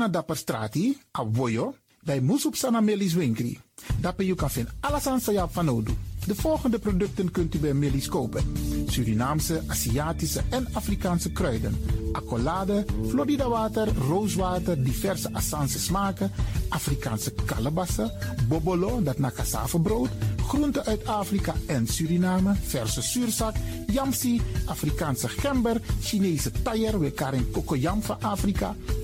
Na dapper strati, a voyo, bij Moesop Sana Melis Winkri. Daarbij je kan vinden alles aan van Odu. De volgende producten kunt u bij Melis kopen. Surinaamse, Aziatische en Afrikaanse kruiden. Accolade, Florida water, rooswater, diverse Assange smaken. Afrikaanse kalebassen, bobolo, dat na groenten uit Afrika en Suriname, verse zuurzak, yamsi, Afrikaanse gember, Chinese taier, we karin kokoyam van Afrika,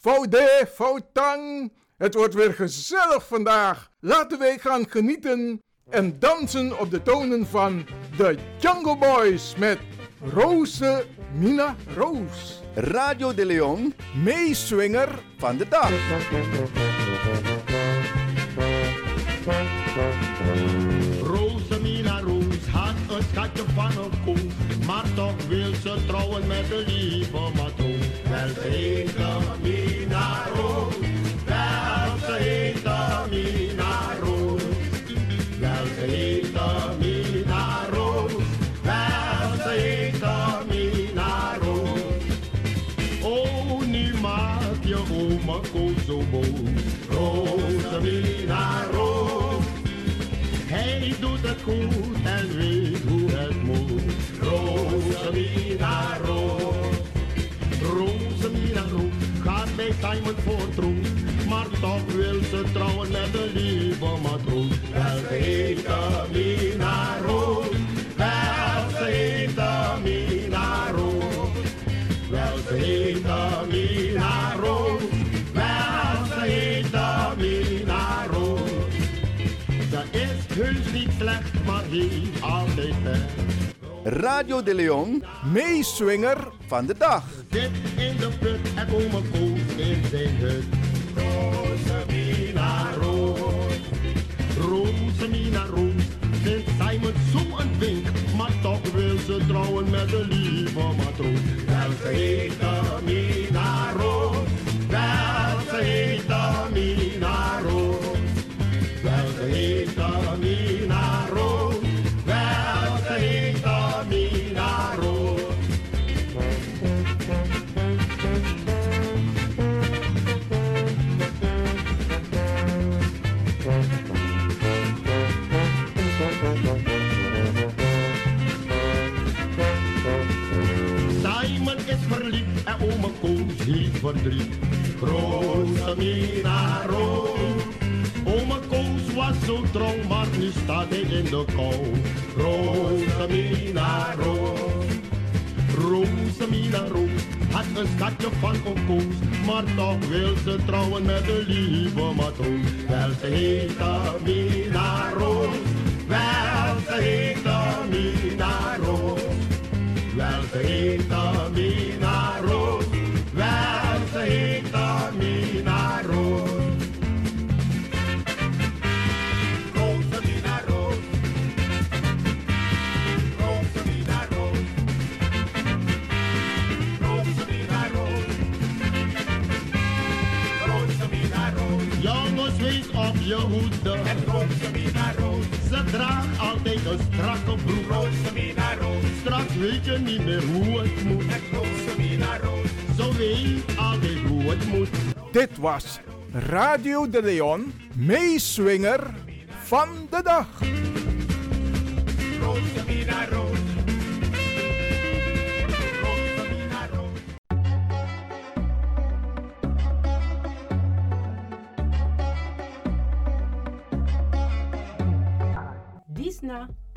Faude, Fautang. Het wordt weer gezellig vandaag. Laten wij gaan genieten en dansen op de tonen van de Jungle Boys met Rose Mina Roos. Radio de Leon, meeswinger van de dag. Rosemina Roos had een schatje van een koe, maar toch wil ze trouwen met de Simon voor troos. Maar toch wil ze trouwen met de lieve matroos. Wel ze heet Mina Roos. Wel ze heet Mina Roos. Wel ze heet Mina Roos. Wel ze heet Mina Roos. Ze is heus niet slecht, maar heeft altijd pech. Radio de Leon, meeswinger van de dag. Zit in de put en oma Koos in zijn hut. Rosemina Roos, Rosemina Roos. Vindt Simon zo een wink, maar toch wil ze trouwen met de lieve matroos. Wel Verdriet. Rosemina Roos. Oma Koos was zo trouw, maar nu staat hij in de kou. Rosemina Roos. Rosemina Roos had een schatje van koos, maar toch wil ze trouwen met de lieve matroos. Wel ze heet Mina Roos, wel ze heet Mina Roos. Wel ze heet Mina een strakke broek. Rosemina Roos. straks weet je niet meer hoe het moet. Zo weet altijd hoe het moet. Dit was Radio de Leon, meeswinger van de dag. Disna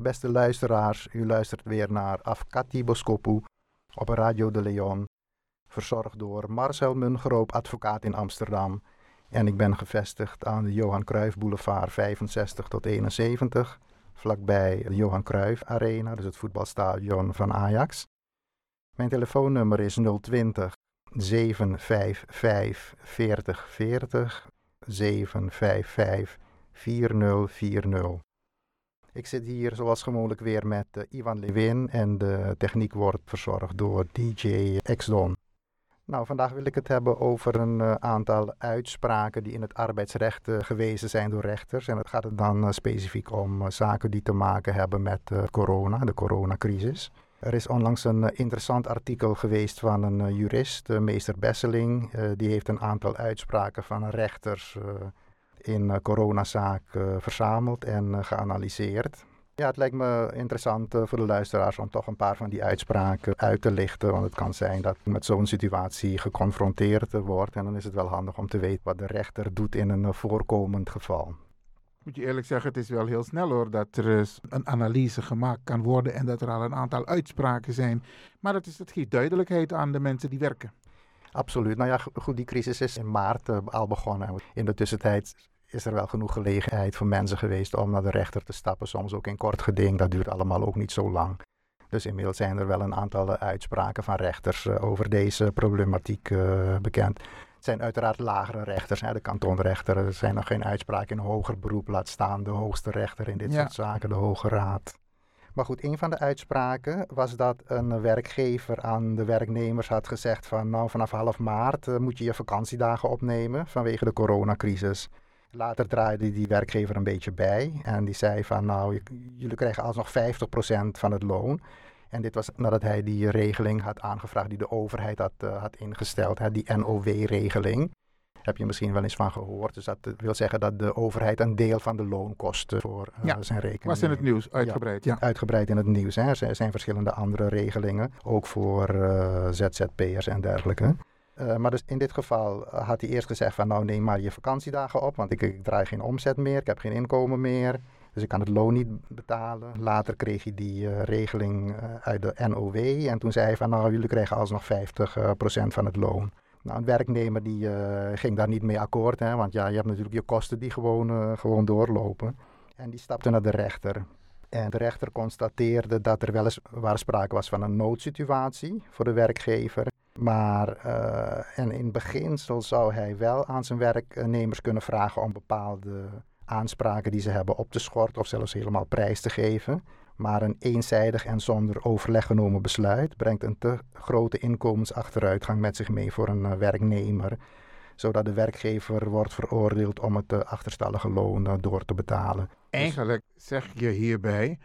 Beste luisteraars, u luistert weer naar Afkati Boskopu op Radio de Leon. Verzorgd door Marcel Mungroop, advocaat in Amsterdam. En ik ben gevestigd aan de Johan Cruijff Boulevard 65 tot 71. Vlakbij de Johan Cruijff Arena, dus het voetbalstadion van Ajax. Mijn telefoonnummer is 020 755 4040 755 4040. Ik zit hier zoals gewoonlijk weer met uh, Ivan Lewin en de techniek wordt verzorgd door DJ Exdon. Nou, vandaag wil ik het hebben over een uh, aantal uitspraken die in het arbeidsrecht uh, gewezen zijn door rechters. En het gaat dan specifiek om zaken die te maken hebben met corona, de coronacrisis. Er is onlangs een interessant artikel geweest van een jurist, meester Besseling. die heeft een aantal uitspraken van rechters in uh, coronazaak uh, verzameld en uh, geanalyseerd. Ja, het lijkt me interessant voor de luisteraars om toch een paar van die uitspraken uit te lichten. Want het kan zijn dat met zo'n situatie geconfronteerd wordt. En dan is het wel handig om te weten wat de rechter doet in een voorkomend geval. Moet je eerlijk zeggen, het is wel heel snel hoor dat er een analyse gemaakt kan worden en dat er al een aantal uitspraken zijn. Maar dat, is, dat geeft duidelijkheid aan de mensen die werken. Absoluut. Nou ja, goed, die crisis is in maart uh, al begonnen. In de tussentijd is er wel genoeg gelegenheid voor mensen geweest om naar de rechter te stappen. Soms ook in kort geding. Dat duurt allemaal ook niet zo lang. Dus inmiddels zijn er wel een aantal uitspraken van rechters uh, over deze problematiek uh, bekend. Het zijn uiteraard lagere rechters, hè, de kantonrechter. Er zijn nog geen uitspraken in hoger beroep, laat staan de hoogste rechter in dit ja. soort zaken, de Hoge Raad. Maar goed, een van de uitspraken was dat een werkgever aan de werknemers had gezegd van nou vanaf half maart uh, moet je je vakantiedagen opnemen vanwege de coronacrisis. Later draaide die werkgever een beetje bij en die zei van nou jullie krijgen alsnog 50% van het loon. En dit was nadat hij die regeling had aangevraagd die de overheid had, uh, had ingesteld, hè, die NOW-regeling heb je misschien wel eens van gehoord. Dus dat wil zeggen dat de overheid een deel van de loonkosten voor uh, ja, zijn rekening was in het nieuws, uitgebreid. Ja, ja. uitgebreid in het nieuws. Hè. Er zijn verschillende andere regelingen, ook voor uh, ZZP'ers en dergelijke. Uh, maar dus in dit geval had hij eerst gezegd van nou neem maar je vakantiedagen op, want ik, ik draai geen omzet meer, ik heb geen inkomen meer. Dus ik kan het loon niet betalen. Later kreeg hij die uh, regeling uh, uit de NOW. En toen zei hij van nou jullie krijgen alsnog 50% van het loon. Nou, een werknemer die uh, ging daar niet mee akkoord, hè, want ja, je hebt natuurlijk je kosten die gewoon, uh, gewoon doorlopen. En die stapte naar de rechter. En de rechter constateerde dat er weliswaar sprake was van een noodsituatie voor de werkgever. Maar uh, en in beginsel zou hij wel aan zijn werknemers kunnen vragen om bepaalde aanspraken die ze hebben op te schorten of zelfs helemaal prijs te geven. Maar een eenzijdig en zonder overleg genomen besluit brengt een te grote inkomensachteruitgang met zich mee voor een uh, werknemer, zodat de werkgever wordt veroordeeld om het achterstallige loon uh, door te betalen. Eigenlijk zeg je hierbij,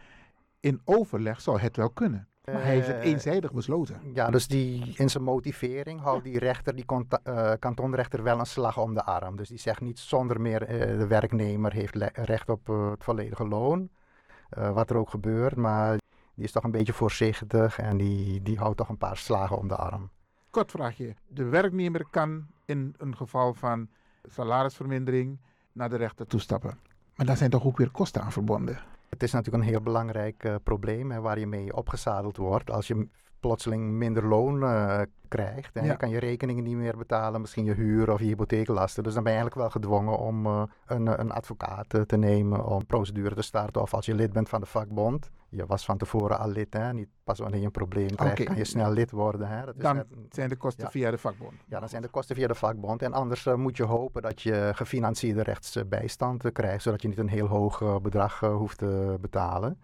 in overleg zou het wel kunnen. Maar hij heeft het eenzijdig besloten. Ja, dus die, in zijn motivering houdt die rechter, die uh, kantonrechter, wel een slag om de arm. Dus die zegt niet zonder meer uh, de werknemer heeft recht op het volledige loon. Wat er ook gebeurt, maar die is toch een beetje voorzichtig en die, die houdt toch een paar slagen om de arm. Kort vraagje. De werknemer kan in een geval van salarisvermindering naar de rechter toestappen. Maar daar zijn toch ook weer kosten aan verbonden? Het is natuurlijk een heel belangrijk uh, probleem hè, waar je mee opgezadeld wordt. Als je plotseling minder loon uh, krijgt en ja. je kan je rekeningen niet meer betalen, misschien je huur of je hypotheeklasten. Dus dan ben je eigenlijk wel gedwongen om uh, een, een advocaat te nemen om procedure te starten. Of als je lid bent van de vakbond, je was van tevoren al lid, hè? niet pas wanneer je een probleem krijgt, okay. kan je snel lid worden. Hè? Dat is dan net, zijn de kosten ja. via de vakbond. Ja, dan zijn de kosten via de vakbond. En anders uh, moet je hopen dat je gefinancierde rechtsbijstand krijgt, zodat je niet een heel hoog bedrag hoeft te betalen.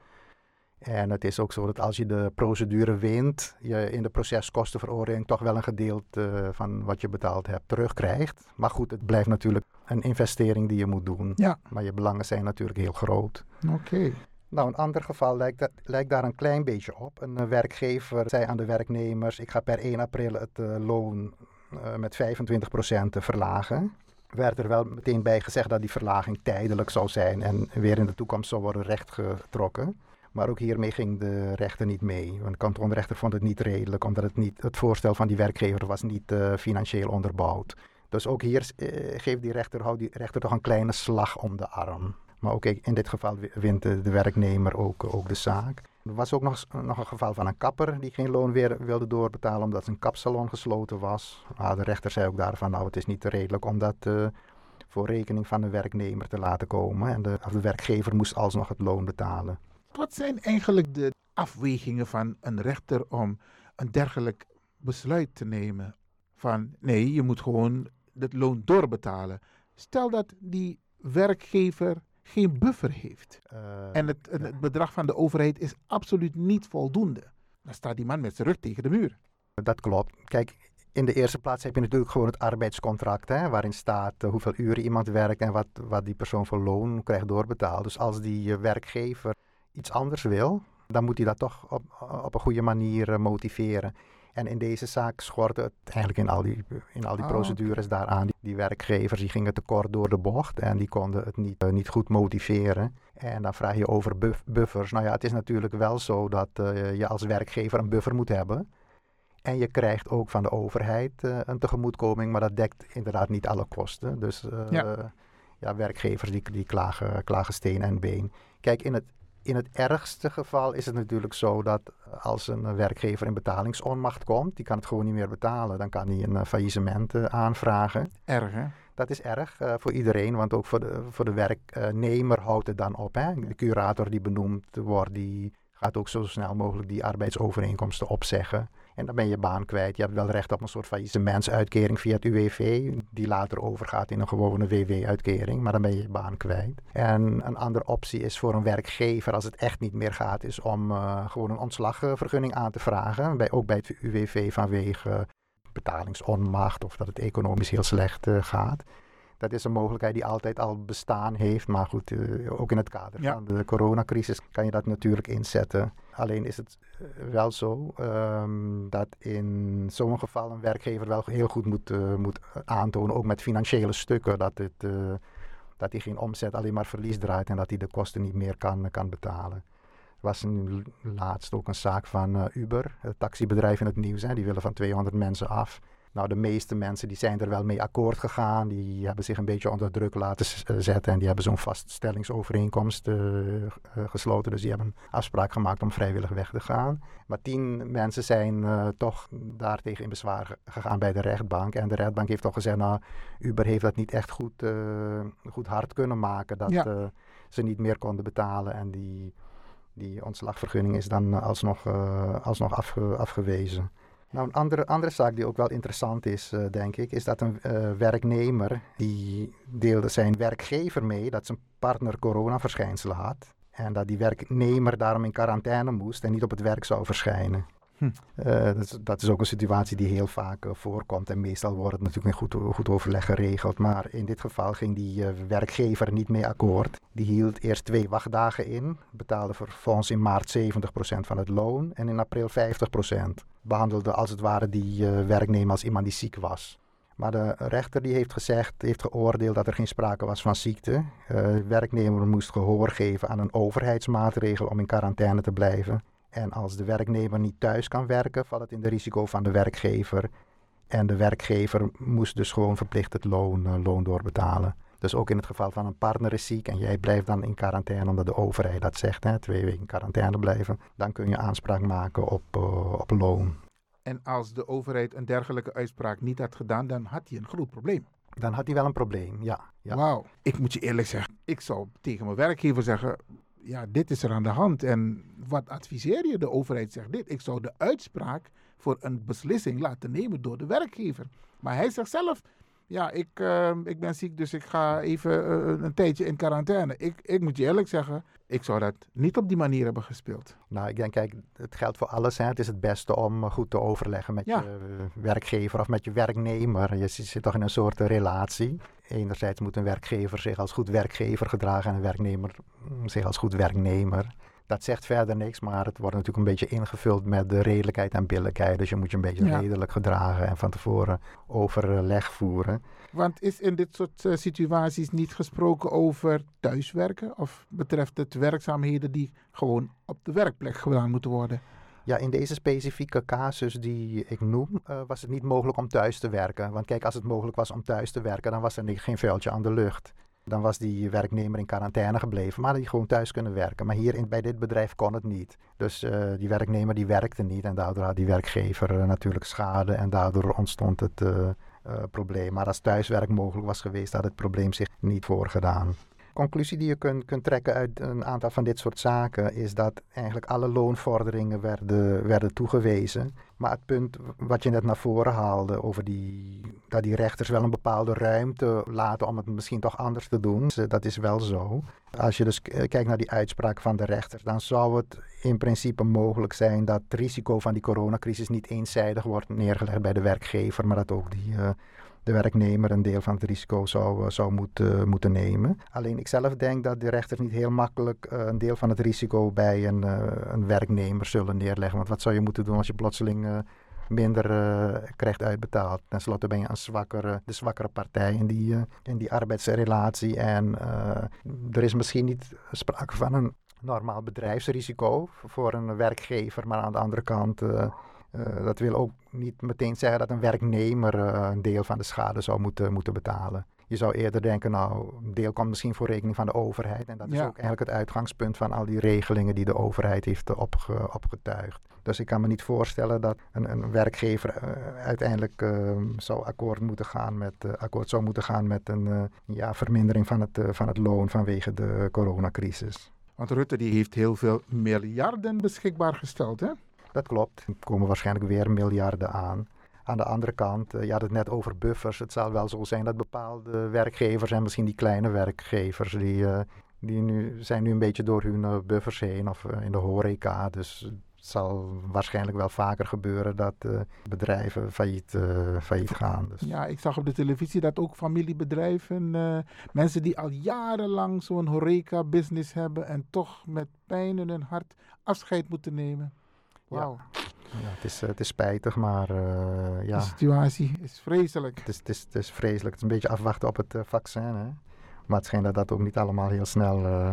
En het is ook zo dat als je de procedure wint, je in de proceskostenveroordeling toch wel een gedeelte van wat je betaald hebt terugkrijgt. Maar goed, het blijft natuurlijk een investering die je moet doen. Ja. Maar je belangen zijn natuurlijk heel groot. Oké. Okay. Nou, een ander geval lijkt, dat, lijkt, daar een klein beetje op. Een uh, werkgever zei aan de werknemers: Ik ga per 1 april het uh, loon uh, met 25% verlagen. Werd er wel meteen bij gezegd dat die verlaging tijdelijk zou zijn en weer in de toekomst zou worden rechtgetrokken. Maar ook hiermee ging de rechter niet mee. Want de kantonrechter vond het niet redelijk, omdat het, niet, het voorstel van die werkgever was niet uh, financieel onderbouwd. Dus ook hier uh, geeft die rechter, houdt die rechter toch een kleine slag om de arm. Maar ook in dit geval wint de, werknemer ook, ook de zaak. Er was ook nog, nog een geval van een kapper die geen loon weer wilde doorbetalen omdat zijn kapsalon gesloten was. Ah, de rechter zei ook daarvan, nou het is niet redelijk om dat uh, voor rekening van de werknemer te laten komen. En de, de werkgever moest alsnog het loon betalen. Wat zijn eigenlijk de afwegingen van een rechter om een dergelijk besluit te nemen? Van nee, je moet gewoon het loon doorbetalen. Stel dat die werkgever geen buffer heeft uh, en het, ja. het, bedrag van de overheid is absoluut niet voldoende. Dan staat die man met zijn rug tegen de muur. Dat klopt. Kijk, in de eerste plaats heb je natuurlijk gewoon het arbeidscontract, hè, waarin staat uh, hoeveel uren iemand werkt en wat, wat die persoon voor loon krijgt doorbetaald. Dus als die uh, werkgever iets anders wil, dan moet hij dat toch op, op een goede manier uh, motiveren. En in deze zaak schortte het eigenlijk in al die, in al die oh, procedures okay. daaraan. Die, die, werkgevers die gingen tekort door de bocht en die konden het niet, uh, niet goed motiveren. En dan vraag je over buff, buffers. Nou ja, het is natuurlijk wel zo dat uh, je als werkgever een buffer moet hebben. En je krijgt ook van de overheid een tegemoetkoming, maar dat dekt inderdaad niet alle kosten. Dus ja. ja. werkgevers die, die klagen, klagen steen en been. Kijk, in het in het ergste geval is het natuurlijk zo dat als een werkgever in betalingsonmacht komt, die kan het gewoon niet meer betalen, dan kan hij een faillissement uh, aanvragen. Erg hè? Dat is erg uh, voor iedereen, want ook voor de, voor de werknemer houdt het dan op. Hè? De curator die benoemd wordt, die gaat ook zo snel mogelijk die arbeidsovereenkomsten opzeggen. En dan ben je baan kwijt. Je hebt wel recht op een soort faillissementsuitkering via het UWV, die later overgaat in een gewone WW-uitkering, maar dan ben je je baan kwijt. En een andere optie is voor een werkgever, als het echt niet meer gaat, is om uh, gewoon een ontslagvergunning aan te vragen. Ook bij het UWV vanwege betalingsonmacht of dat het economisch heel slecht uh, gaat. Dat is een mogelijkheid die altijd al bestaan heeft. Maar goed, uh, ook in het kader ja. van de coronacrisis kan je dat natuurlijk inzetten. Alleen is het wel zo um, dat in zo'n geval een werkgever wel heel goed moet, uh, moet aantonen, ook met financiële stukken, dat, het, uh, dat hij geen omzet, alleen maar verlies draait en dat hij de kosten niet meer kan, kan betalen. Er was een, laatst ook een zaak van Uber, het taxibedrijf in het nieuws. Hè, die willen van 200 mensen af. Nou, de meeste mensen die zijn er wel mee akkoord gegaan. Die hebben zich een beetje onder druk laten zetten. En die hebben zo'n vaststellingsovereenkomst uh, uh, gesloten. Dus die hebben een afspraak gemaakt om vrijwillig weg te gaan. Maar tien mensen zijn uh, toch daartegen in bezwaar gegaan bij de rechtbank. En de rechtbank heeft toch gezegd, nou, Uber heeft dat niet echt goed, goed hard kunnen maken. Dat ja. ze niet meer konden betalen. En die, die ontslagvergunning is dan alsnog, alsnog afge, afgewezen. Nou, een andere, andere zaak die ook wel interessant is, uh, denk ik, is dat een uh, werknemer die deelde zijn werkgever mee dat zijn partner coronaverschijnselen had. En dat die werknemer daarom in quarantaine moest en niet op het werk zou verschijnen. Hm. Uh, dat, is, ook een situatie die heel vaak uh, voorkomt. En meestal wordt het natuurlijk in goed, goed overleg geregeld. Maar in dit geval ging die uh, werkgever niet mee akkoord. Die hield eerst twee wachtdagen in. Betaalde vervolgens in maart 70% van het loon. En in april 50%. Behandelde als het ware die werknemer als iemand die ziek was. Maar de rechter die heeft gezegd, heeft geoordeeld dat er geen sprake was van ziekte. de werknemer moest gehoor geven aan een overheidsmaatregel om in quarantaine te blijven. En als de werknemer niet thuis kan werken, valt het in de risico van de werkgever. En de werkgever moest dus gewoon verplicht het loon, uh, loon doorbetalen. Dus ook in het geval van een partner is ziek en jij blijft dan in quarantaine omdat de overheid dat zegt, hè, twee weken in quarantaine blijven, dan kun je aanspraak maken op, uh, op loon. En als de overheid een dergelijke uitspraak niet had gedaan, dan had hij een groot probleem. Dan had hij wel een probleem, ja. ja. Wauw. Ik moet je eerlijk zeggen, ik zou tegen mijn werkgever zeggen, ja, dit is er aan de hand. En wat adviseer je? De overheid zegt dit. Ik zou de uitspraak voor een beslissing laten nemen door de werkgever. Maar hij zegt zelf, ja, ik, uh, ik ben ziek, dus ik ga even uh, een tijdje in quarantaine. Ik, ik moet je eerlijk zeggen, ik zou dat niet op die manier hebben gespeeld. Nou, ik denk, kijk, het geldt voor alles. Hè. Het is het beste om goed te overleggen met ja. je werkgever of met je werknemer. Je zit toch in een soort relatie. Enerzijds moet een werkgever zich als goed werkgever gedragen en een werknemer zich als goed werknemer. Dat zegt verder niks, maar het wordt natuurlijk een beetje ingevuld met de redelijkheid en billijkheid. Dus je moet je een beetje ja. redelijk gedragen en van tevoren overleg voeren. Want is in dit soort uh, situaties niet gesproken over thuiswerken? Of betreft het werkzaamheden die gewoon op de werkplek gedaan moeten worden? Ja, in deze specifieke casus die ik noem, uh, was het niet mogelijk om thuis te werken. Want kijk, als het mogelijk was om thuis te werken, dan was er geen vuiltje aan de lucht. Dan was die werknemer in quarantaine gebleven, maar hij gewoon thuis kunnen werken. Maar hier in, bij dit bedrijf kon het niet. Dus uh, die werknemer die werkte niet en daardoor had die werkgever uh, natuurlijk schade en daardoor ontstond het probleem. Maar als thuiswerk mogelijk was geweest, had het probleem zich niet voorgedaan conclusie die je kunt, kunt trekken uit een aantal van dit soort zaken is dat eigenlijk alle loonvorderingen werden, werden toegewezen. Maar het punt wat je net naar voren haalde over die, dat die rechters wel een bepaalde ruimte laten om het misschien toch anders te doen, dat is wel zo. Als je dus kijkt naar die uitspraak van de rechter, dan zou het in principe mogelijk zijn dat het risico van die coronacrisis niet eenzijdig wordt neergelegd bij de werkgever, maar dat ook die... Uh, de werknemer een deel van het risico zou, eh, zou moeten, moeten nemen. Alleen ik zelf denk dat de rechters niet heel makkelijk uh, een deel van het risico bij een, uh, een werknemer zullen neerleggen. Want wat zou je moeten doen als je plotseling minder krijgt uitbetaald? Ten slotte ben je een zwakkere, de zwakkere partij in die, in die arbeidsrelatie. En er is misschien niet sprake van een normaal bedrijfsrisico voor een werkgever, maar aan de andere kant uh, dat wil ook niet meteen zeggen dat een werknemer uh, een deel van de schade zou moeten, moeten betalen. Je zou eerder denken, nou, een deel komt misschien voor rekening van de overheid. En dat is ook eigenlijk het uitgangspunt van al die regelingen die de overheid heeft opge, opgetuigd. Dus ik kan me niet voorstellen dat een, een werkgever uh, uiteindelijk zou akkoord moeten gaan met, akkoord zou moeten gaan met een ja, vermindering van het, van het loon vanwege de coronacrisis. Want Rutte die heeft heel veel miljarden beschikbaar gesteld, hè? Dat klopt. Er komen waarschijnlijk weer miljarden aan. Aan de andere kant, uh, je had het net over buffers. Het zal wel zo zijn dat bepaalde werkgevers en misschien die kleine werkgevers, die, uh, die nu, zijn nu een beetje door hun uh, buffers heen of in de horeca. Dus het zal waarschijnlijk wel vaker gebeuren dat bedrijven failliet, failliet gaan. Dus. Ja, ik zag op de televisie dat ook familiebedrijven, mensen die al jarenlang zo'n horeca-business hebben en toch met pijn in hun hart afscheid moeten nemen. Wauw. Ja. ja, het, is, het is spijtig, maar uh, ja. De situatie is vreselijk. Het is, het, is, het is vreselijk. Het is een beetje afwachten op het uh, vaccin, hè. Maar het schijnt dat dat ook niet allemaal heel snel uh,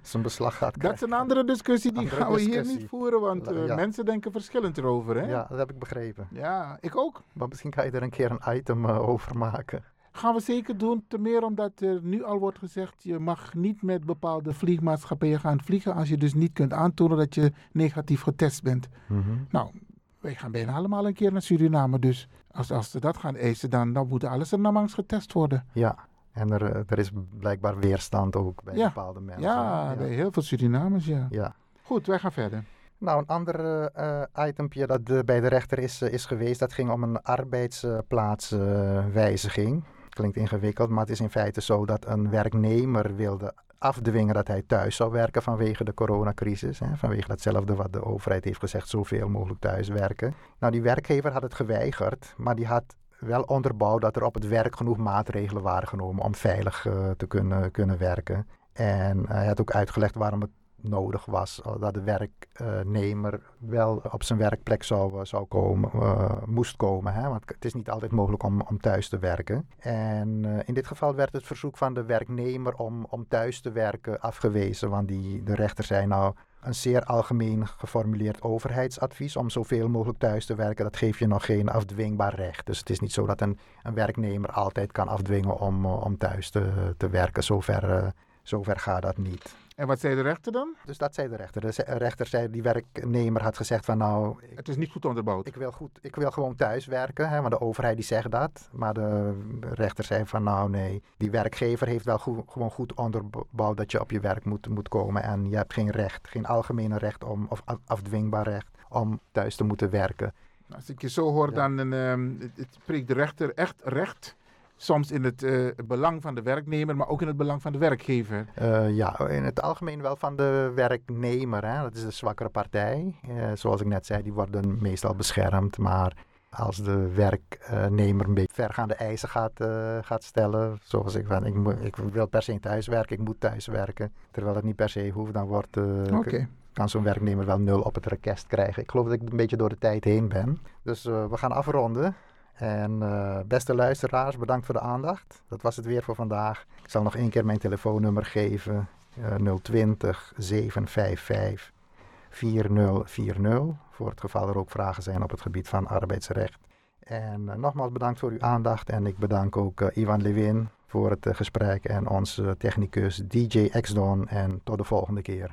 zijn beslag gaat krijgen. Dat is een andere discussie, die andere gaan we discussie. hier niet voeren, want ja. mensen denken verschillend erover. Hè? Ja, dat heb ik begrepen. Ja, ik ook. Maar misschien kan je er een keer een item over maken. Gaan we zeker doen, te meer omdat er nu al wordt gezegd, je mag niet met bepaalde vliegmaatschappijen gaan vliegen als je dus niet kunt aantonen dat je negatief getest bent. Mm -hmm. Nou, wij gaan bijna allemaal een keer naar Suriname, dus als, als ze dat gaan eisen, dan, dan moet alles er namens getest worden. Ja, en er, er is blijkbaar weerstand ook bij ja. bepaalde mensen. Ja, ja, bij heel veel Surinamers, ja. ja. Goed, wij gaan verder. Nou, een ander uh, itempje dat bij de rechter is, uh, is geweest, dat ging om een arbeidsplaatswijziging klinkt ingewikkeld, maar het is in feite zo dat een werknemer wilde afdwingen dat hij thuis zou werken vanwege de coronacrisis. Hè, vanwege datzelfde wat de overheid heeft gezegd, zoveel mogelijk thuis werken. Nou, die werkgever had het geweigerd, maar die had wel onderbouwd dat er op het werk genoeg maatregelen waren genomen om veilig uh, te kunnen, kunnen werken. En hij had ook uitgelegd waarom het nodig was. Eh, dat de werknemer wel op zijn werkplek zou, eh, zou komen, uh, moest komen. Hè? Want het is niet altijd mogelijk om, om thuis te werken. En in dit geval werd het verzoek van de werknemer om, om thuis te werken afgewezen. Want die, de rechter zei nou, een zeer algemeen geformuleerd overheidsadvies om zoveel mogelijk thuis te werken, dat geeft je nog geen afdwingbaar recht. Dus het is niet zo dat een, een werknemer altijd kan afdwingen om, om thuis te, te werken. Zover, zover gaat dat niet. En wat zei de rechter dan? Dus dat zei de rechter. De rechter zei, die werknemer had gezegd van nou... Ik, het is niet goed onderbouwd. Ik wil, goed, ik wil gewoon thuis werken, hè, want de overheid die zegt dat. Maar de rechter zei van nou nee, die werkgever heeft wel goed, gewoon goed onderbouwd dat je op je werk moet, moet komen. En je hebt geen recht, geen algemene recht om, of afdwingbaar recht om thuis te moeten werken. Als ik je zo hoor, ja. dan um, het spreekt de rechter echt recht soms in het uh, belang van de werknemer, maar ook in het belang van de werkgever. Uh, ja, in het algemeen wel van de werknemer. Hè? Dat is de zwakkere partij. Uh, zoals ik net zei, die worden meestal beschermd. Maar als de werknemer een beetje vergaande eisen gaat, gaat stellen, zoals ik van, ik, moet, ik wil per se thuis werken, ik moet thuis werken, terwijl het niet per se hoeft, dan wordt... Okay kan zo'n werknemer wel nul op het request krijgen. Ik geloof dat ik een beetje door de tijd heen ben. Dus we gaan afronden. En uh, beste luisteraars, bedankt voor de aandacht. Dat was het weer voor vandaag. Ik zal nog één keer mijn telefoonnummer geven. Uh, 020 755 4040. Voor het geval er ook vragen zijn op het gebied van arbeidsrecht. En uh, nogmaals bedankt voor uw aandacht. En ik bedank ook uh, Ivan Lewin voor het gesprek. En onze technicus DJ Xdon. En tot de volgende keer.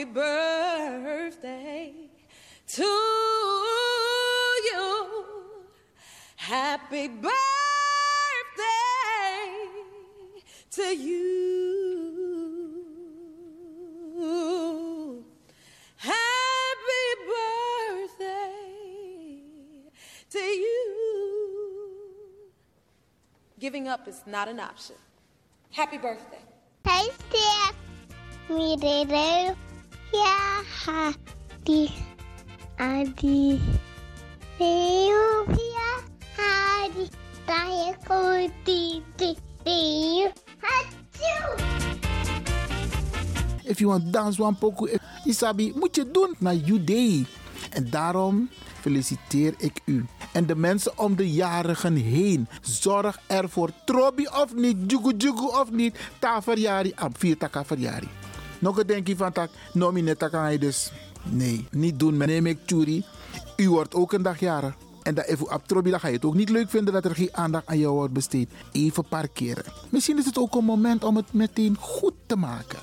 Happy birthday to you. Happy birthday to you. Happy birthday to you. Giving up is not an option. Happy birthday. Hey, Steph. Me, Dede. Yeah, happy. Adi. Deo, yeah, Adi. Daya, ko, di, di, di. Achoo! If you want dance one poco, Isabi, moet je doen naar day. En daarom feliciteer ik u. En de mensen om de jarigen heen. Zorg ervoor. Trobi of niet, jugu jugu of niet. Ta verjari, ab vier taka. Nog een denkje van tak, nomine kan je dus. Nee, niet doen. Neem ik churi. U wordt ook een dag jarig. En dat even op Trobi, dan ga je het ook niet leuk vinden dat er geen aandacht aan jou wordt besteed. Even parkeren. Misschien is het ook een moment om het meteen goed te maken.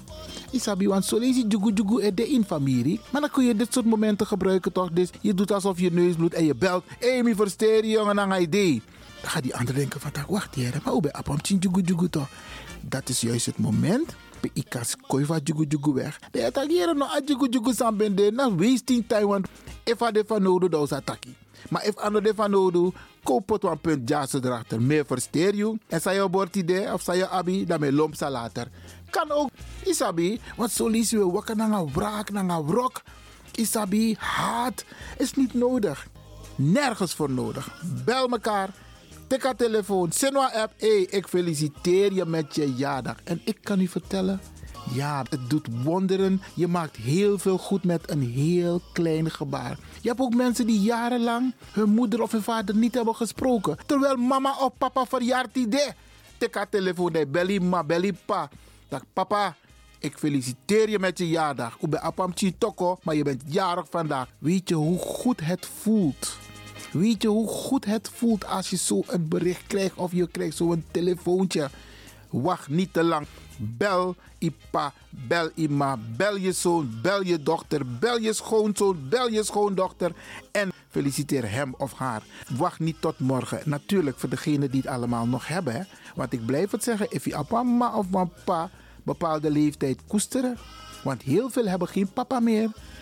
Isabi, want zo lees je jugu er de in familie. Maar dan kun je dit soort momenten gebruiken toch? Dus je doet alsof je neus bloedt en je belt. Mi versteer je jongen aan idee. Dan gaat die ander denken van, wacht hier, maar hoe ben je op jugu jugu toch? Dat is juist het moment Pe ikas koi va jugu jugu weg. De attackeren no a jugu jugu san bende. Na wasting time want if a de van nodig dat is attackie. Maar if ano de van nodig, koop het een punt jassen erachter. Meer versteer je. En zij je bord idee of zij je abi, dan me lomp sa later. Kan ook, isabi, want zo lees je wakker naar een wraak, naar een wrok. Isabi, haat is niet nodig. Nergens voor nodig. Bel mekaar. Tik haar telefoon. Sinwa app. Hey, ik feliciteer je met je jaardag. En ik kan u vertellen. Ja, het doet wonderen. Je maakt heel veel goed met een heel klein gebaar. Je hebt ook mensen die jarenlang hun moeder of hun vader niet hebben gesproken. Terwijl mama of papa verjaart idee. Tik haar telefoon. Hey, belly ma, belly pa. Dag papa. Ik feliciteer je met je jaardag. Ik ben Apam Toko, maar je bent jarig vandaag. Weet je hoe goed het voelt? Weet je hoe goed het voelt als je zo een bericht krijgt of je krijgt zo'n telefoontje? Wacht niet te lang. Bel Ipa, bel Ima, bel je zoon, bel je dochter, bel je schoonzoon, bel je schoondochter en feliciteer hem of haar. Wacht niet tot morgen. Natuurlijk voor degenen die het allemaal nog hebben. Hè? Want ik blijf het zeggen, if je papa of papa bepaalde leeftijd koesteren. Want heel veel hebben geen papa meer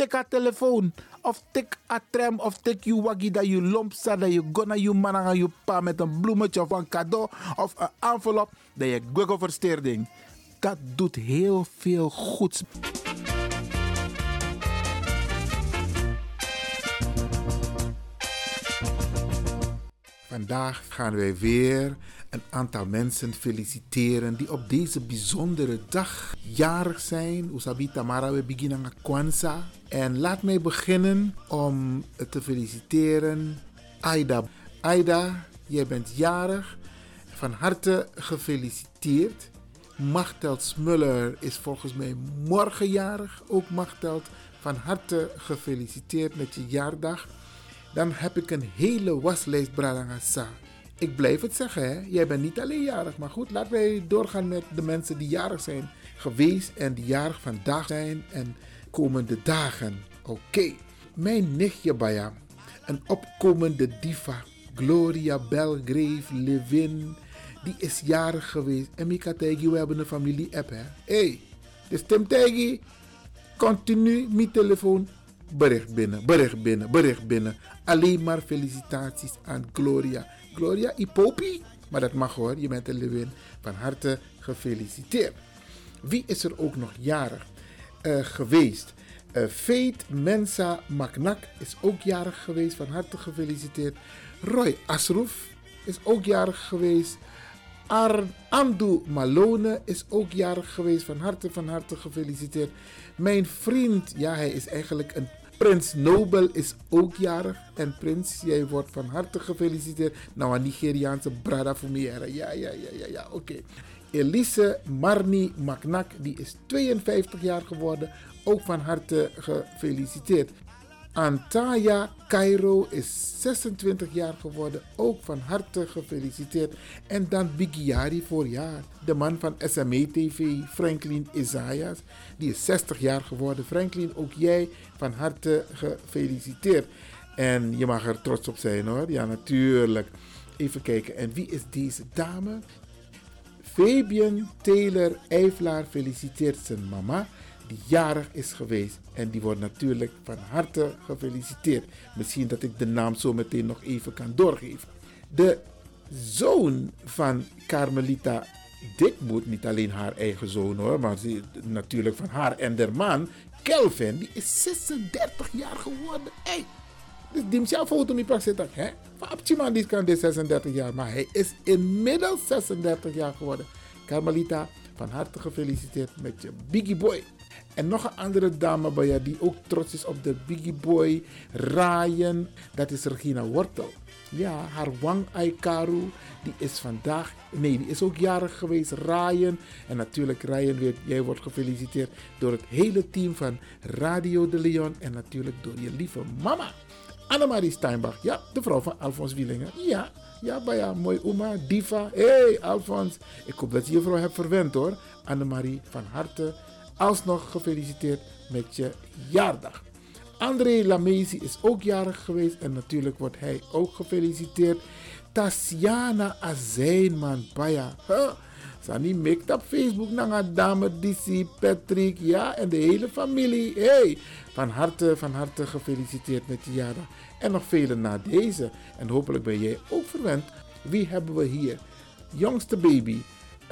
tik haar telefoon. Of tik a tram of tik je waggie dat je lomp staat. Dat je gonna je man aan je pa met een bloemetje of een cadeau. Of een envelop. Dat je google versteerding. Dat doet heel veel goeds. Vandaag gaan wij weer een aantal mensen feliciteren die op deze bijzondere dag jarig zijn. Usabi Tamara, we beginnen Kwanzaa. En laat mij beginnen om te feliciteren Aida. Aida, jij bent jarig. Van harte gefeliciteerd. Machteld Smuller is volgens mij morgen jarig. Ook Machteld, van harte gefeliciteerd met je jaardag. Dan heb ik een hele waslijst Bralangasa. Ik blijf het zeggen, hè? jij bent niet alleen jarig. Maar goed, laten wij doorgaan met de mensen die jarig zijn geweest en die jarig vandaag zijn en komende dagen. Oké, mijn nichtje Baya, een opkomende diva, Gloria Belgrave Levin, die is jarig geweest. En Mika Tegi, we hebben een familie-app, hè? hey, dus Tim Tegi, continu mijn telefoon, bericht binnen, bericht binnen, bericht binnen. Alleen maar felicitaties aan Gloria. Gloria Ipopi, maar dat mag hoor, je bent een Levin. Van harte gefeliciteerd. Wie is er ook nog jarig uh, geweest? Uh, Fate Mensa Maknak is ook jarig geweest. Van harte gefeliciteerd. Roy Asroef is ook jarig geweest. Ar Malone is ook jarig geweest. Van harte, van harte gefeliciteerd. Mijn vriend, ja, hij is eigenlijk een Prins Nobel is ook jarig. En Prins, jij wordt van harte gefeliciteerd. Nou, een Nigeriaanse brada mij. Ja, ja, ja, ja, ja, oké. Elise Marni Maknak, die is 52 jaar geworden. Ook van harte gefeliciteerd. Antaya Cairo is 26 jaar geworden. Ook van harte gefeliciteerd. En dan Bigiari voor jaar. De man van SME TV, Franklin Isaias. Die is 60 jaar geworden. Franklin, ook jij van harte gefeliciteerd. En je mag er trots op zijn hoor. Ja, natuurlijk. Even kijken. En wie is deze dame? Fabian Taylor Eiflaar feliciteert zijn mama die jarig is geweest. En die wordt natuurlijk van harte gefeliciteerd. Misschien dat ik de naam zo meteen nog even kan doorgeven. De zoon van Carmelita Dikmoed, niet alleen haar eigen zoon hoor, maar natuurlijk van haar en der man, Kelvin, die is 36 jaar geworden. Hey, dus die zelf foto niet pas zitten. Hè? Van die kan dit 36 jaar, maar hij is inmiddels 36 jaar geworden. Carmelita, van harte gefeliciteerd met je Biggie Boy. En nog een andere dame bij je die ook trots is op de Biggie Boy, Ryan. Dat is Regina Wortel. Ja, haar Wang Aikaru, die is vandaag, nee, die is ook jarig geweest. Ryan. En natuurlijk, Ryan, weer, jij wordt gefeliciteerd door het hele team van Radio de Leon. En natuurlijk door je lieve mama. Annemarie Steinbach, ja, de vrouw van Alfons Wielingen. Ja, ja, maar ja, mooi oma, diva. Hé, hey, Alfons. Ik hoop dat je je vrouw hebt verwend hoor. Annemarie, van harte alsnog gefeliciteerd met je jaardag. André Lamezi is ook jarig geweest en natuurlijk wordt hij ook gefeliciteerd. Tasiana Azijnman, Paya. Huh? Sani mikt op Facebook naar dame DC, Patrick, ja, en de hele familie. Hey, van harte, van harte gefeliciteerd met je jaardag. En nog vele na deze. En hopelijk ben jij ook verwend. Wie hebben we hier? Jongste baby,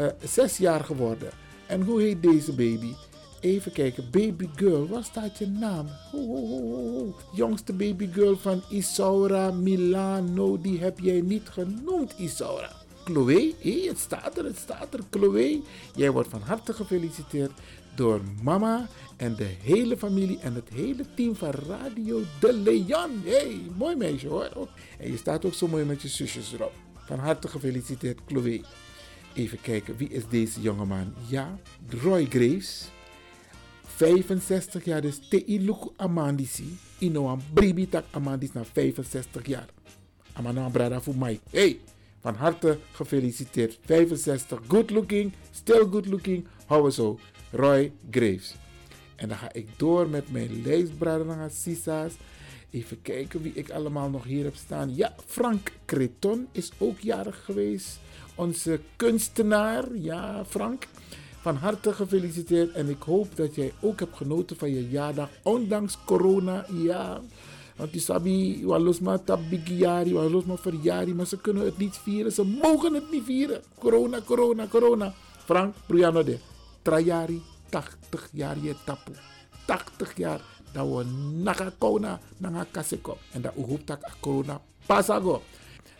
uh, zes jaar geworden. En hoe heet deze baby? Even kijken, baby girl, waar staat je naam? Ho, ho, ho, Jongste baby girl van Isaura Milano, die heb jij niet genoemd, Isaura. Chloe, hey, het staat er, het staat er. Chloe, jij wordt van harte gefeliciteerd door mama en de hele familie en het hele team van Radio De Leon. hey, mooi meisje hoor. En je staat ook zo mooi met je zusjes erop. Van harte gefeliciteerd, Chloe. Even kijken, wie is deze jongeman? Ja, Roy Graves. 65 jaar, dus Teiluku Amandisi. Inoan Bribitak Amandis na 65 jaar. Amana brada voor mij. Hey, van harte gefeliciteerd. 65, good looking, still good looking. Hou zo, Roy Graves. En dan ga ik door met mijn lijstbrader naar Sisa's. Even kijken wie ik allemaal nog hier heb staan. Ja, Frank Creton is ook jarig geweest. Onze kunstenaar. Ja, Frank. Van harte gefeliciteerd. En ik hoop dat jij ook hebt genoten van je jaardag. Ondanks corona. Ja. Want die sabi, walos maar tabigiari, walos maar verjari. Maar ze kunnen het niet vieren. Ze mogen het niet vieren. Corona, corona, corona. Frank, Brianna de. Trajari, 80 jaar je tapu. 80 jaar. Dat we naga kona, naga kaseko. En dat u dat corona pasago.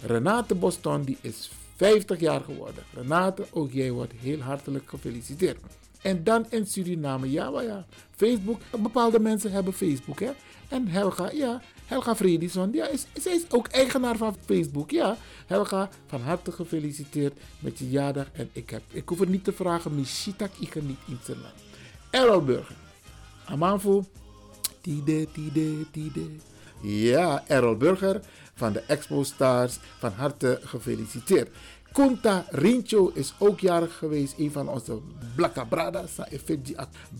Renate Boston, die is 50 jaar geworden. Renate, ook jij wordt heel hartelijk gefeliciteerd. En dan in Suriname, ja, ja. Facebook, bepaalde mensen hebben Facebook, hè. En Helga, ja, Helga Fredison, ja, is, zij is ook eigenaar van Facebook, ja. Helga, van harte gefeliciteerd met je jaardag. En ik, heb, ik hoef het niet te vragen, Mishitak, ik kan niet iets naam. Errol Burger, Amanfu, tide, tide, tide. Ja, Errol Burger van de Expo Stars, van harte gefeliciteerd. Kunta Rincho is ook jarig geweest, een van onze Blakka Bradas,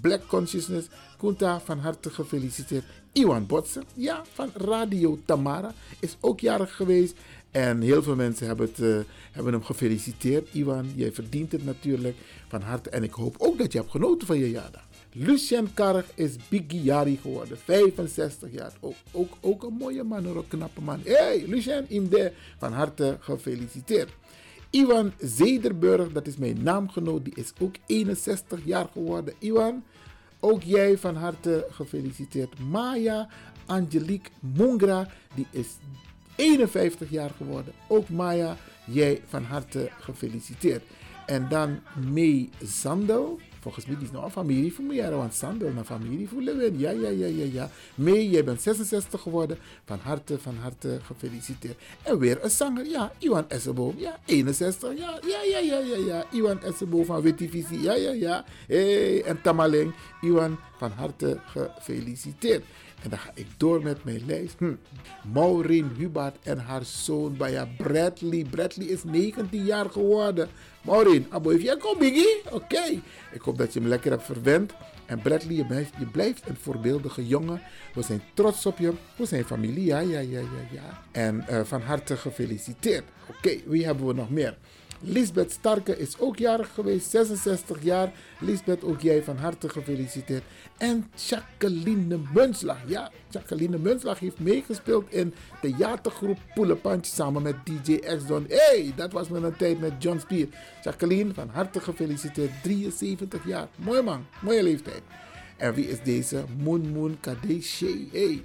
Black Consciousness. Kunta, van harte gefeliciteerd. Iwan Botsen, ja, van Radio Tamara, is ook jarig geweest. En heel veel mensen hebben, het, uh, hebben hem gefeliciteerd. Iwan, jij verdient het natuurlijk van harte. En ik hoop ook dat je hebt genoten van je jaardag. Lucien Karg is Jari geworden, 65 jaar. Ook, ook, ook een mooie man, een knappe man. hey, Lucien, Imde, van harte gefeliciteerd. Iwan Zederburg, dat is mijn naamgenoot, die is ook 61 jaar geworden. Iwan, ook jij van harte gefeliciteerd. Maya Angelique Mongra, die is 51 jaar geworden. Ook Maya, jij van harte gefeliciteerd. En dan May Zandel, Volgens mij is nog een familie voor mij, want Sandel een familie voor Lewin. Ja, ja, ja, ja, ja. Mee, jij bent 66 geworden. Van harte, van harte gefeliciteerd. En weer een zanger, ja, Iwan Esseboom. Ja, 61, ja, ja, ja, ja, ja, ja. Iwan Esseboom van Wittivisie, ja, ja, ja. Hey, en Tamaling, Iwan, van harte gefeliciteerd. En dan ga ik door met mijn lijst. Hm. Maureen Hubert en haar zoon Baya Bradley. Bradley is 19 jaar geworden. Maureen, abo, jij komt, Biggie? Oké. Ik hoop dat je hem lekker hebt verwend. En Bradley, je blijft, je blijft een voorbeeldige jongen. We zijn trots op je. We zijn familie, ja, ja, ja, ja. ja. En uh, van harte gefeliciteerd. Oké, wie hebben we nog meer? Lisbeth Starke is ook jarig geweest, 66 jaar. Lisbeth, ook jij van harte gefeliciteerd. En Jacqueline Munslag. Ja, Jacqueline Munslag heeft meegespeeld in theatergroep Poelepantje samen met DJ X-Don. hey, dat was met een tijd met John Spier. Jacqueline, van harte gefeliciteerd, 73 jaar. Mooi man, mooie leeftijd. En wie is deze? Moon Moon Kadeshe. Hey,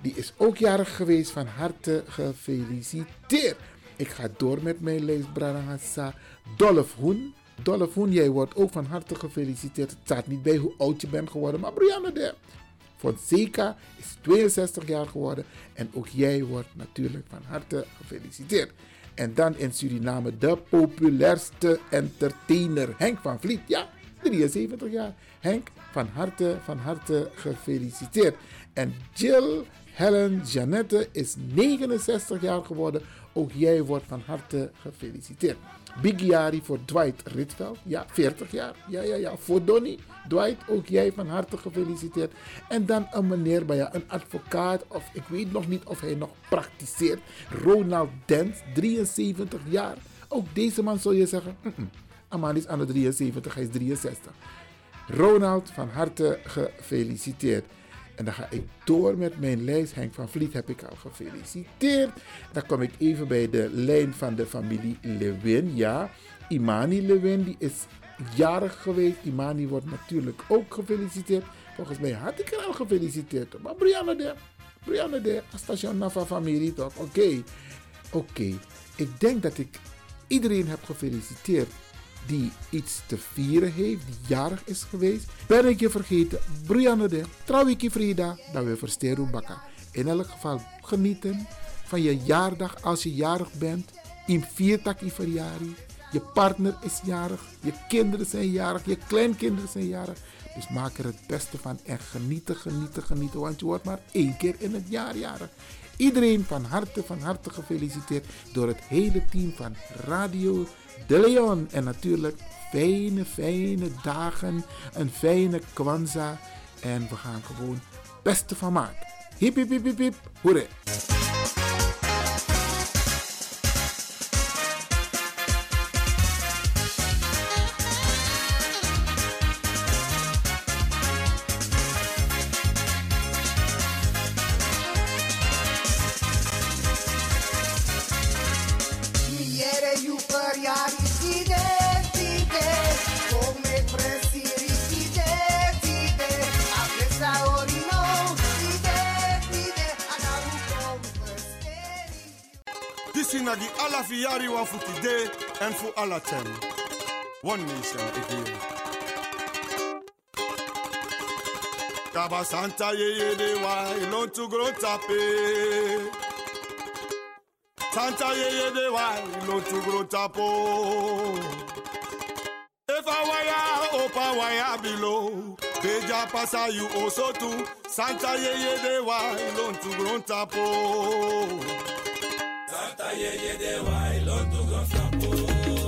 die is ook jarig geweest, van harte gefeliciteerd. Ik ga door met mijn lijst, Brarangasa. Dolph Hoen. Dolph Hoen, jij wordt ook van harte gefeliciteerd. Het staat niet bij hoe oud je bent geworden, maar Brianna de Fonseca is 62 jaar geworden. En ook jij wordt natuurlijk van harte gefeliciteerd. En dan in Suriname de populairste entertainer, Henk van Vliet. Ja, 73 jaar. Henk, van harte, van harte gefeliciteerd. En Jill Helen Janette is 69 jaar geworden. Ook jij wordt van harte gefeliciteerd. Big voor Dwight Ritveld. Ja, 40 jaar. Ja, ja, ja. Voor Donny. Dwight, ook jij van harte gefeliciteerd. En dan een meneer bij een advocaat. Of ik weet nog niet of hij nog praktiseert. Ronald Dent, 73 jaar. Ook deze man zou je zeggen. Mm -mm. Is aan de 73, hij is 63. Ronald, van harte gefeliciteerd. En dan ga ik door met mijn lijst. Henk van Vliet heb ik al gefeliciteerd. Dan kom ik even bij de lijn van de familie Lewin. Ja, Imani Lewin, die is jarig geweest. Imani wordt natuurlijk ook gefeliciteerd. Volgens mij had ik er al gefeliciteerd. Maar Brianna de, Brianna de, station Nafa familie toch? Oké, oké. Ik denk dat ik iedereen heb gefeliciteerd die iets te vieren heeft, die jarig is geweest. Ben ik je vergeten, Brianne de, Trawiki Frida, dat we versteren. In elk geval genieten van je jaardag als je jarig bent. In viertaki verjari. Je partner is jarig, je kinderen zijn jarig, je kleinkinderen zijn jarig. Dus maak er het beste van en genieten, genieten, genieten. Want je wordt maar één keer in het jaar jarig. Iedereen van harte, van harte gefeliciteerd door het hele team van Radio De Leon. En natuurlijk fijne, fijne dagen, een fijne Kwanzaa. En we gaan gewoon het beste van maken. Hip, hip, hip, hip, hip, hoera. For alla ten. One nation again. Kaba Santa ye ye de wa ilon tu gro tape. Santa ye ye de wa ilon tu gro tapo. If I wire opa wire below. Beja pasa you also too. Santa ye ye de wa ilon tu gro tapo. Santa ye ye de wa ilon tu gro tapo.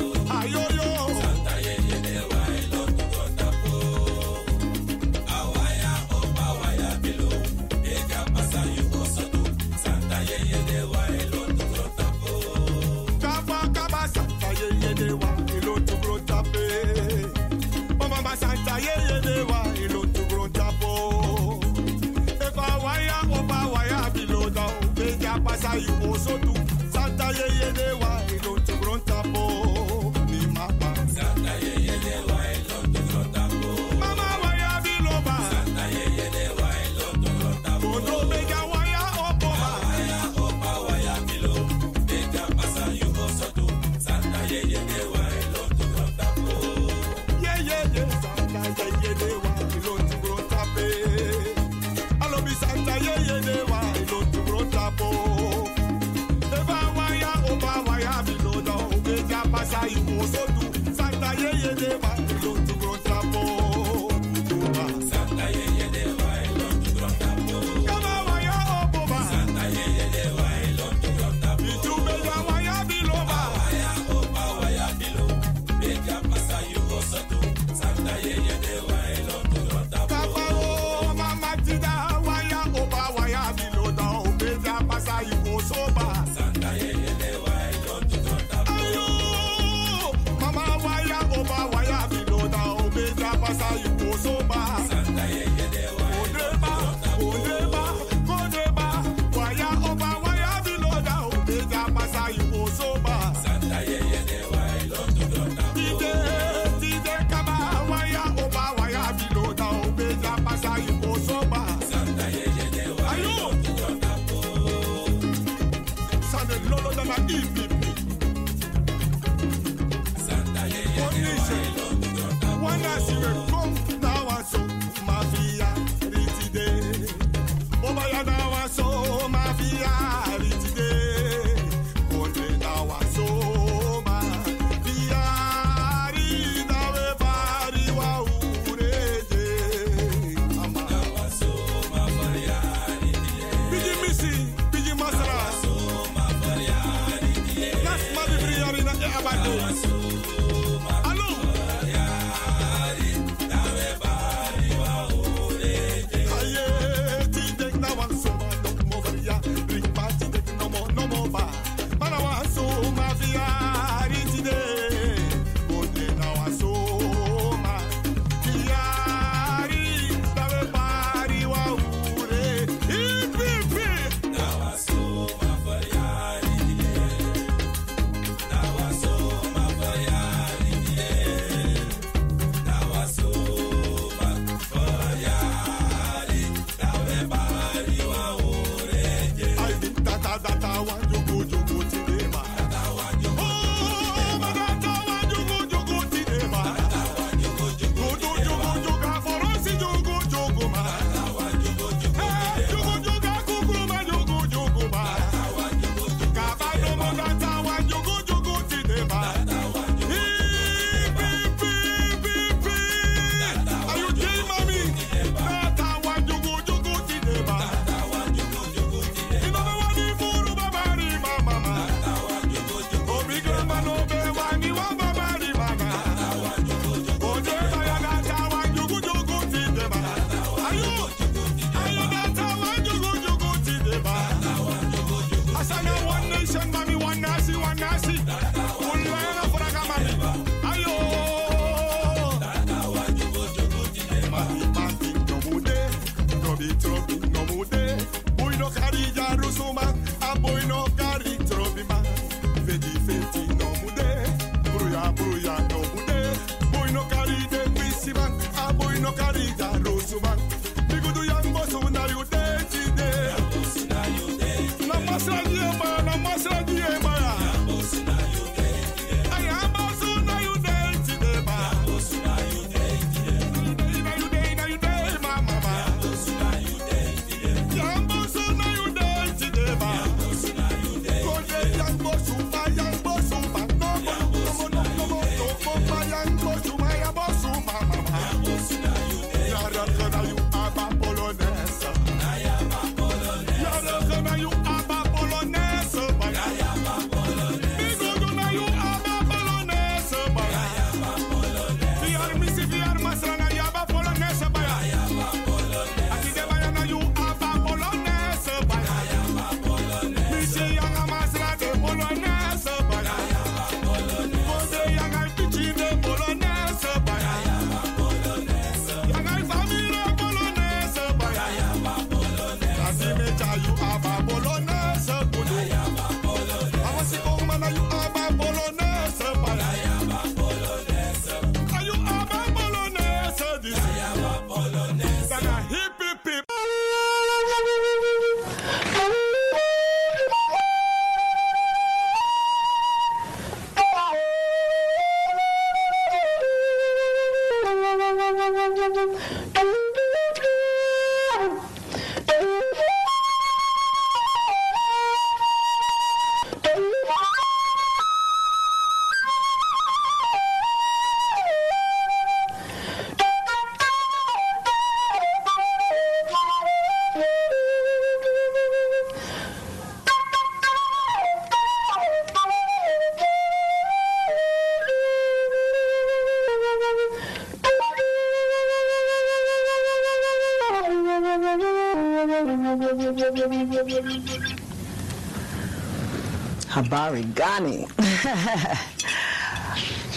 Habari Gani.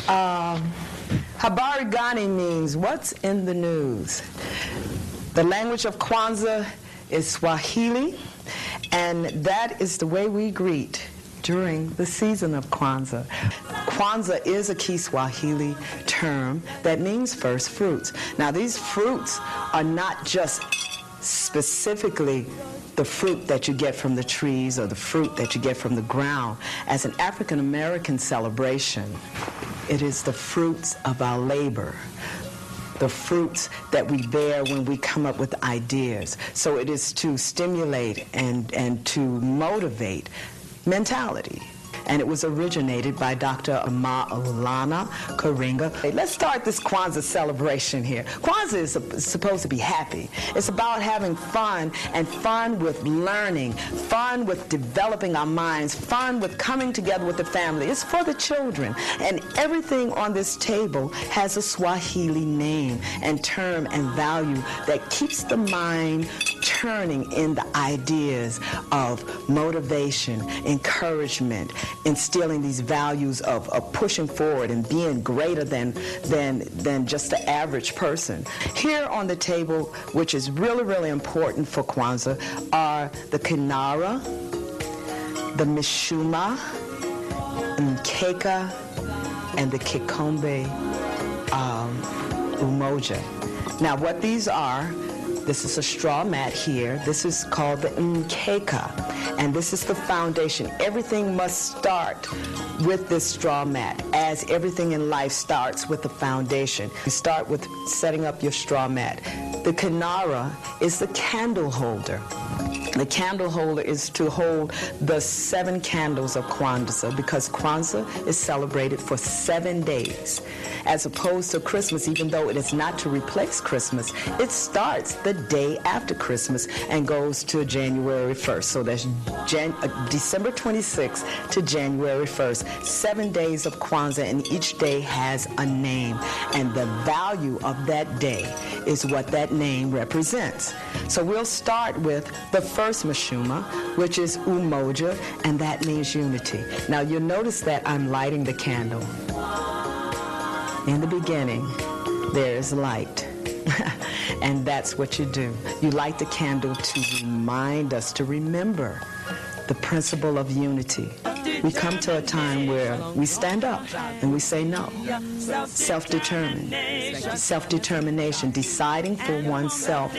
um, Habari means what's in the news. The language of Kwanzaa is Swahili, and that is the way we greet during the season of Kwanzaa. Kwanzaa is a Kiswahili term that means first fruits. Now, these fruits are not just specifically the fruit that you get from the trees or the fruit that you get from the ground. As an African American celebration, it is the fruits of our labor. The fruits that we bear when we come up with ideas. So it is to stimulate and, and to motivate mentality and it was originated by Dr. Maulana Karinga. Let's start this Kwanzaa celebration here. Kwanzaa is supposed to be happy. It's about having fun and fun with learning, fun with developing our minds, fun with coming together with the family. It's for the children. And everything on this table has a Swahili name and term and value that keeps the mind turning in the ideas of motivation, encouragement, instilling these values of, of pushing forward and being greater than, than, than just the average person. Here on the table, which is really, really important for Kwanzaa, are the Kinara, the Mishuma, Nkeka, and the Kikombe um, Umoja. Now, what these are, this is a straw mat here. This is called the Nkeka, and this is the foundation. Everything must start with this straw mat, as everything in life starts with the foundation. You start with setting up your straw mat. The Kanara is the candle holder. The candle holder is to hold the seven candles of Kwanzaa because Kwanzaa is celebrated for seven days. As opposed to Christmas, even though it is not to replace Christmas, it starts the day after Christmas and goes to January 1st. So that's Jan- uh, December 26th to January 1st. Seven days of Kwanzaa, and each day has a name. And the value of that day is what that name represents. So we'll start with the first Mashuma, which is Umoja, and that means unity. Now you'll notice that I'm lighting the candle. In the beginning, there is light. and that's what you do. You light the candle to remind us, to remember the principle of unity. We come to a time where we stand up and we say no. Self-determined, self-determination, deciding for oneself,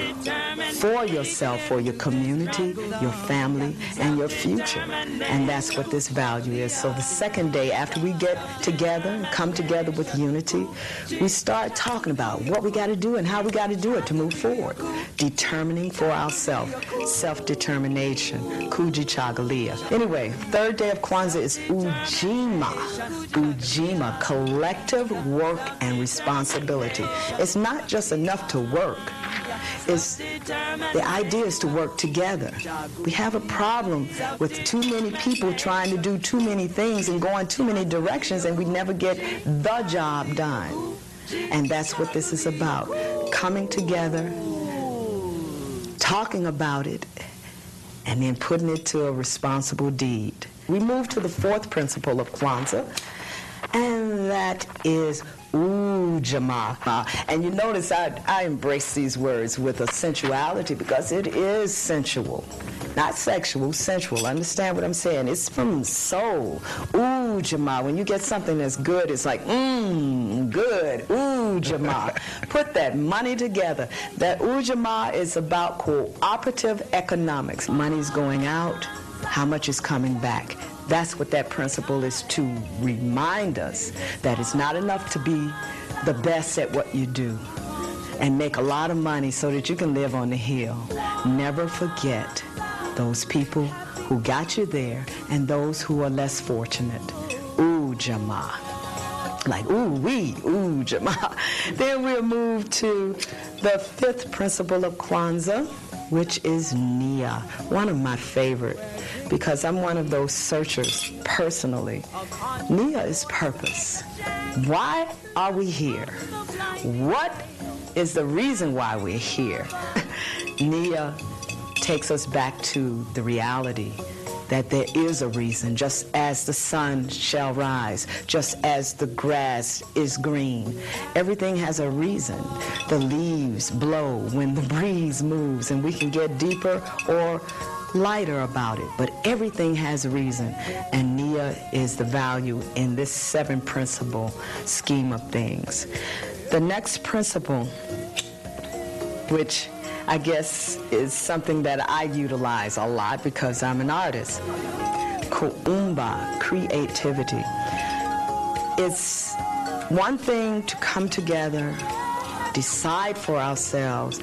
for yourself, for your community, your family, and your future. And that's what this value is. So the second day after we get together and come together with unity, we start talking about what we got to do and how we got to do it to move forward. Determining for ourselves, self-determination, Kuji. Anyway, third day of Kwanzaa is Ujima. Ujima, collective work and responsibility. It's not just enough to work. It's, the idea is to work together. We have a problem with too many people trying to do too many things and going too many directions, and we never get the job done. And that's what this is about coming together, talking about it, and then putting it to a responsible deed. We move to the fourth principle of Kwanzaa, and that is Ujamaa. And you notice I, I embrace these words with a sensuality because it is sensual. Not sexual, sensual. Understand what I'm saying? It's from soul. Ujamaa. When you get something that's good, it's like, mmm, good. Ujamaa. Put that money together. That Ujamaa is about cooperative economics. Money's going out, how much is coming back? That's what that principle is to remind us that it's not enough to be the best at what you do and make a lot of money so that you can live on the hill. Never forget those people who got you there and those who are less fortunate. Ooh, Jama. Like, ooh, we, ooh, Jama. Then we'll move to the fifth principle of Kwanzaa, which is Nia, one of my favorite because I'm one of those searchers personally. Nia is purpose. Why are we here? What is the reason why we're here? Nia takes us back to the reality that there is a reason, just as the sun shall rise, just as the grass is green. Everything has a reason. The leaves blow when the breeze moves, and we can get deeper or lighter about it, but everything has a reason. And Nia is the value in this seven principle scheme of things. The next principle, which I guess is something that I utilize a lot because I'm an artist. Kuumba, creativity. It's one thing to come together, decide for ourselves,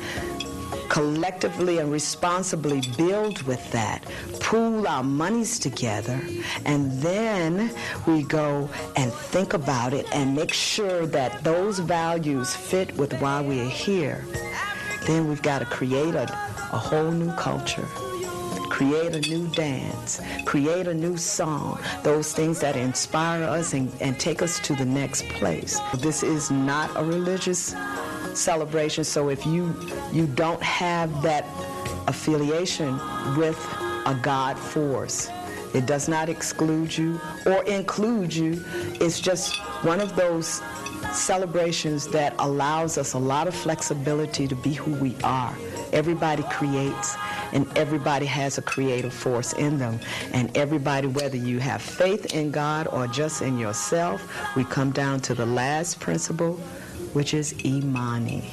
collectively and responsibly build with that, pool our monies together, and then we go and think about it and make sure that those values fit with why we are here, then we've got to create a, a whole new culture create a new dance, create a new song, those things that inspire us and, and take us to the next place. This is not a religious celebration, so if you you don't have that affiliation with a God force, it does not exclude you or include you. It's just one of those celebrations that allows us a lot of flexibility to be who we are. Everybody creates and everybody has a creative force in them. And everybody, whether you have faith in God or just in yourself, we come down to the last principle, which is imani.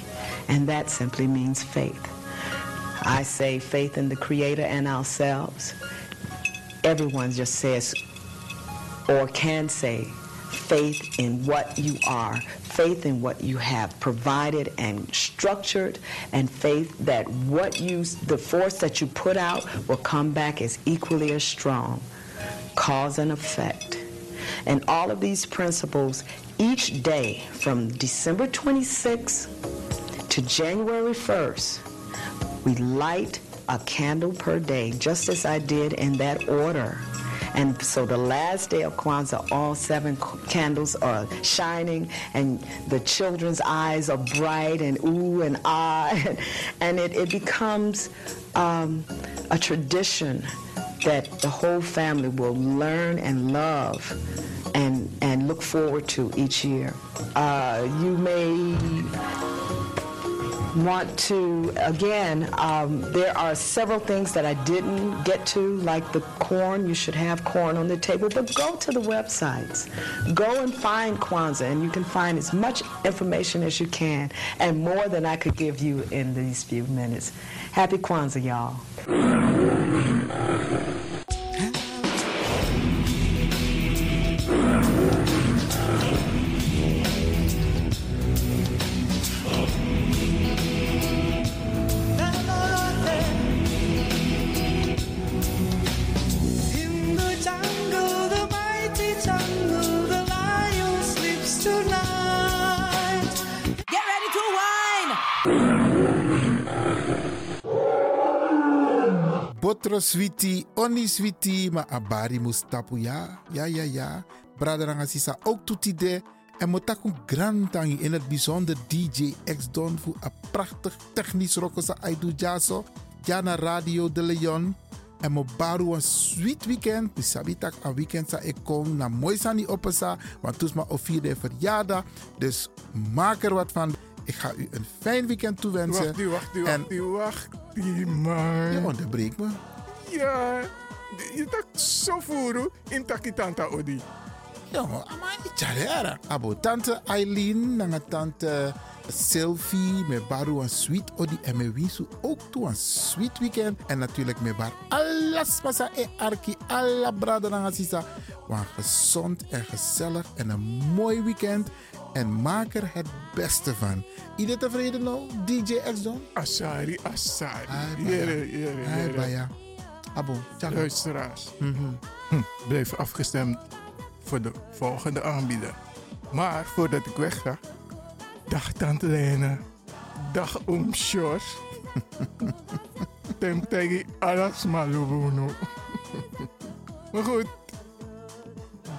And that simply means faith. I say faith in the Creator and ourselves. Everyone just says or can say faith in what you are, faith in what you have provided and structured, and faith that what you, the force that you put out will come back as equally as strong. Cause and effect. And all of these principles each day from December 26th to January 1st, we light a candle per day, just as I did in that order. And so the last day of Kwanzaa, all seven candles are shining, and the children's eyes are bright and ooh and ah, and, it, it becomes um, a tradition that the whole family will learn and love and, and look forward to each year. Uh, you may want to, again, um, there are several things that I didn't get to, like the corn. You should have corn on the table, but go to the websites. Go and find Kwanzaa, and you can find as much information as you can, and more than I could give you in these few minutes. Happy Kwanzaa, y'all. Botro sweetie, oni sweetie, maar abari mustapu ya. Ja, ja, ja. Braderanga sisa ook toetide. En motaku grantangi in het bijzonder DJ X Don voor een prachtig technisch rokosa aidu jaso. Jana Radio de Leon. En mo baru een sweet weekend. Mi sabitak een weekend sa ik kom na mooi sani opesa. Want toes ma o vierde verjaardag. Dus maak er wat van. Ik ga u een fijn weekend toewensen. Wacht, die, wacht, die, En- wacht, die, wacht, die, man. Je onderbreekt me. Ja, je tak zo voeren in takitanta odi. Ja, maar Charera. Abo tante Eileen, nanga tante Sylvie, me baru een sweet odi en me wisu ook toe een sweet weekend. En natuurlijk me bar alles masa e arki, alla brada nanga sisa. Want gezond en gezellig en een mooi weekend. En maak er het beste van. Iedereen tevreden nou, DJ X Don? Asari, Asari. Jere, jere, jere. Abo. Luisteraars, Mhm. hm, blijf afgestemd voor de volgende aanbieder. Maar voordat ik wegga, dag Tante Lene, dag Oom Sjors. Temtegi alas malubuno. maar goed,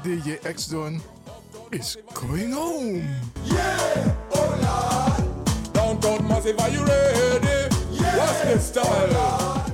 DJ X-Don is going home. Oh, Downtown Massive, are you ready? What's the style?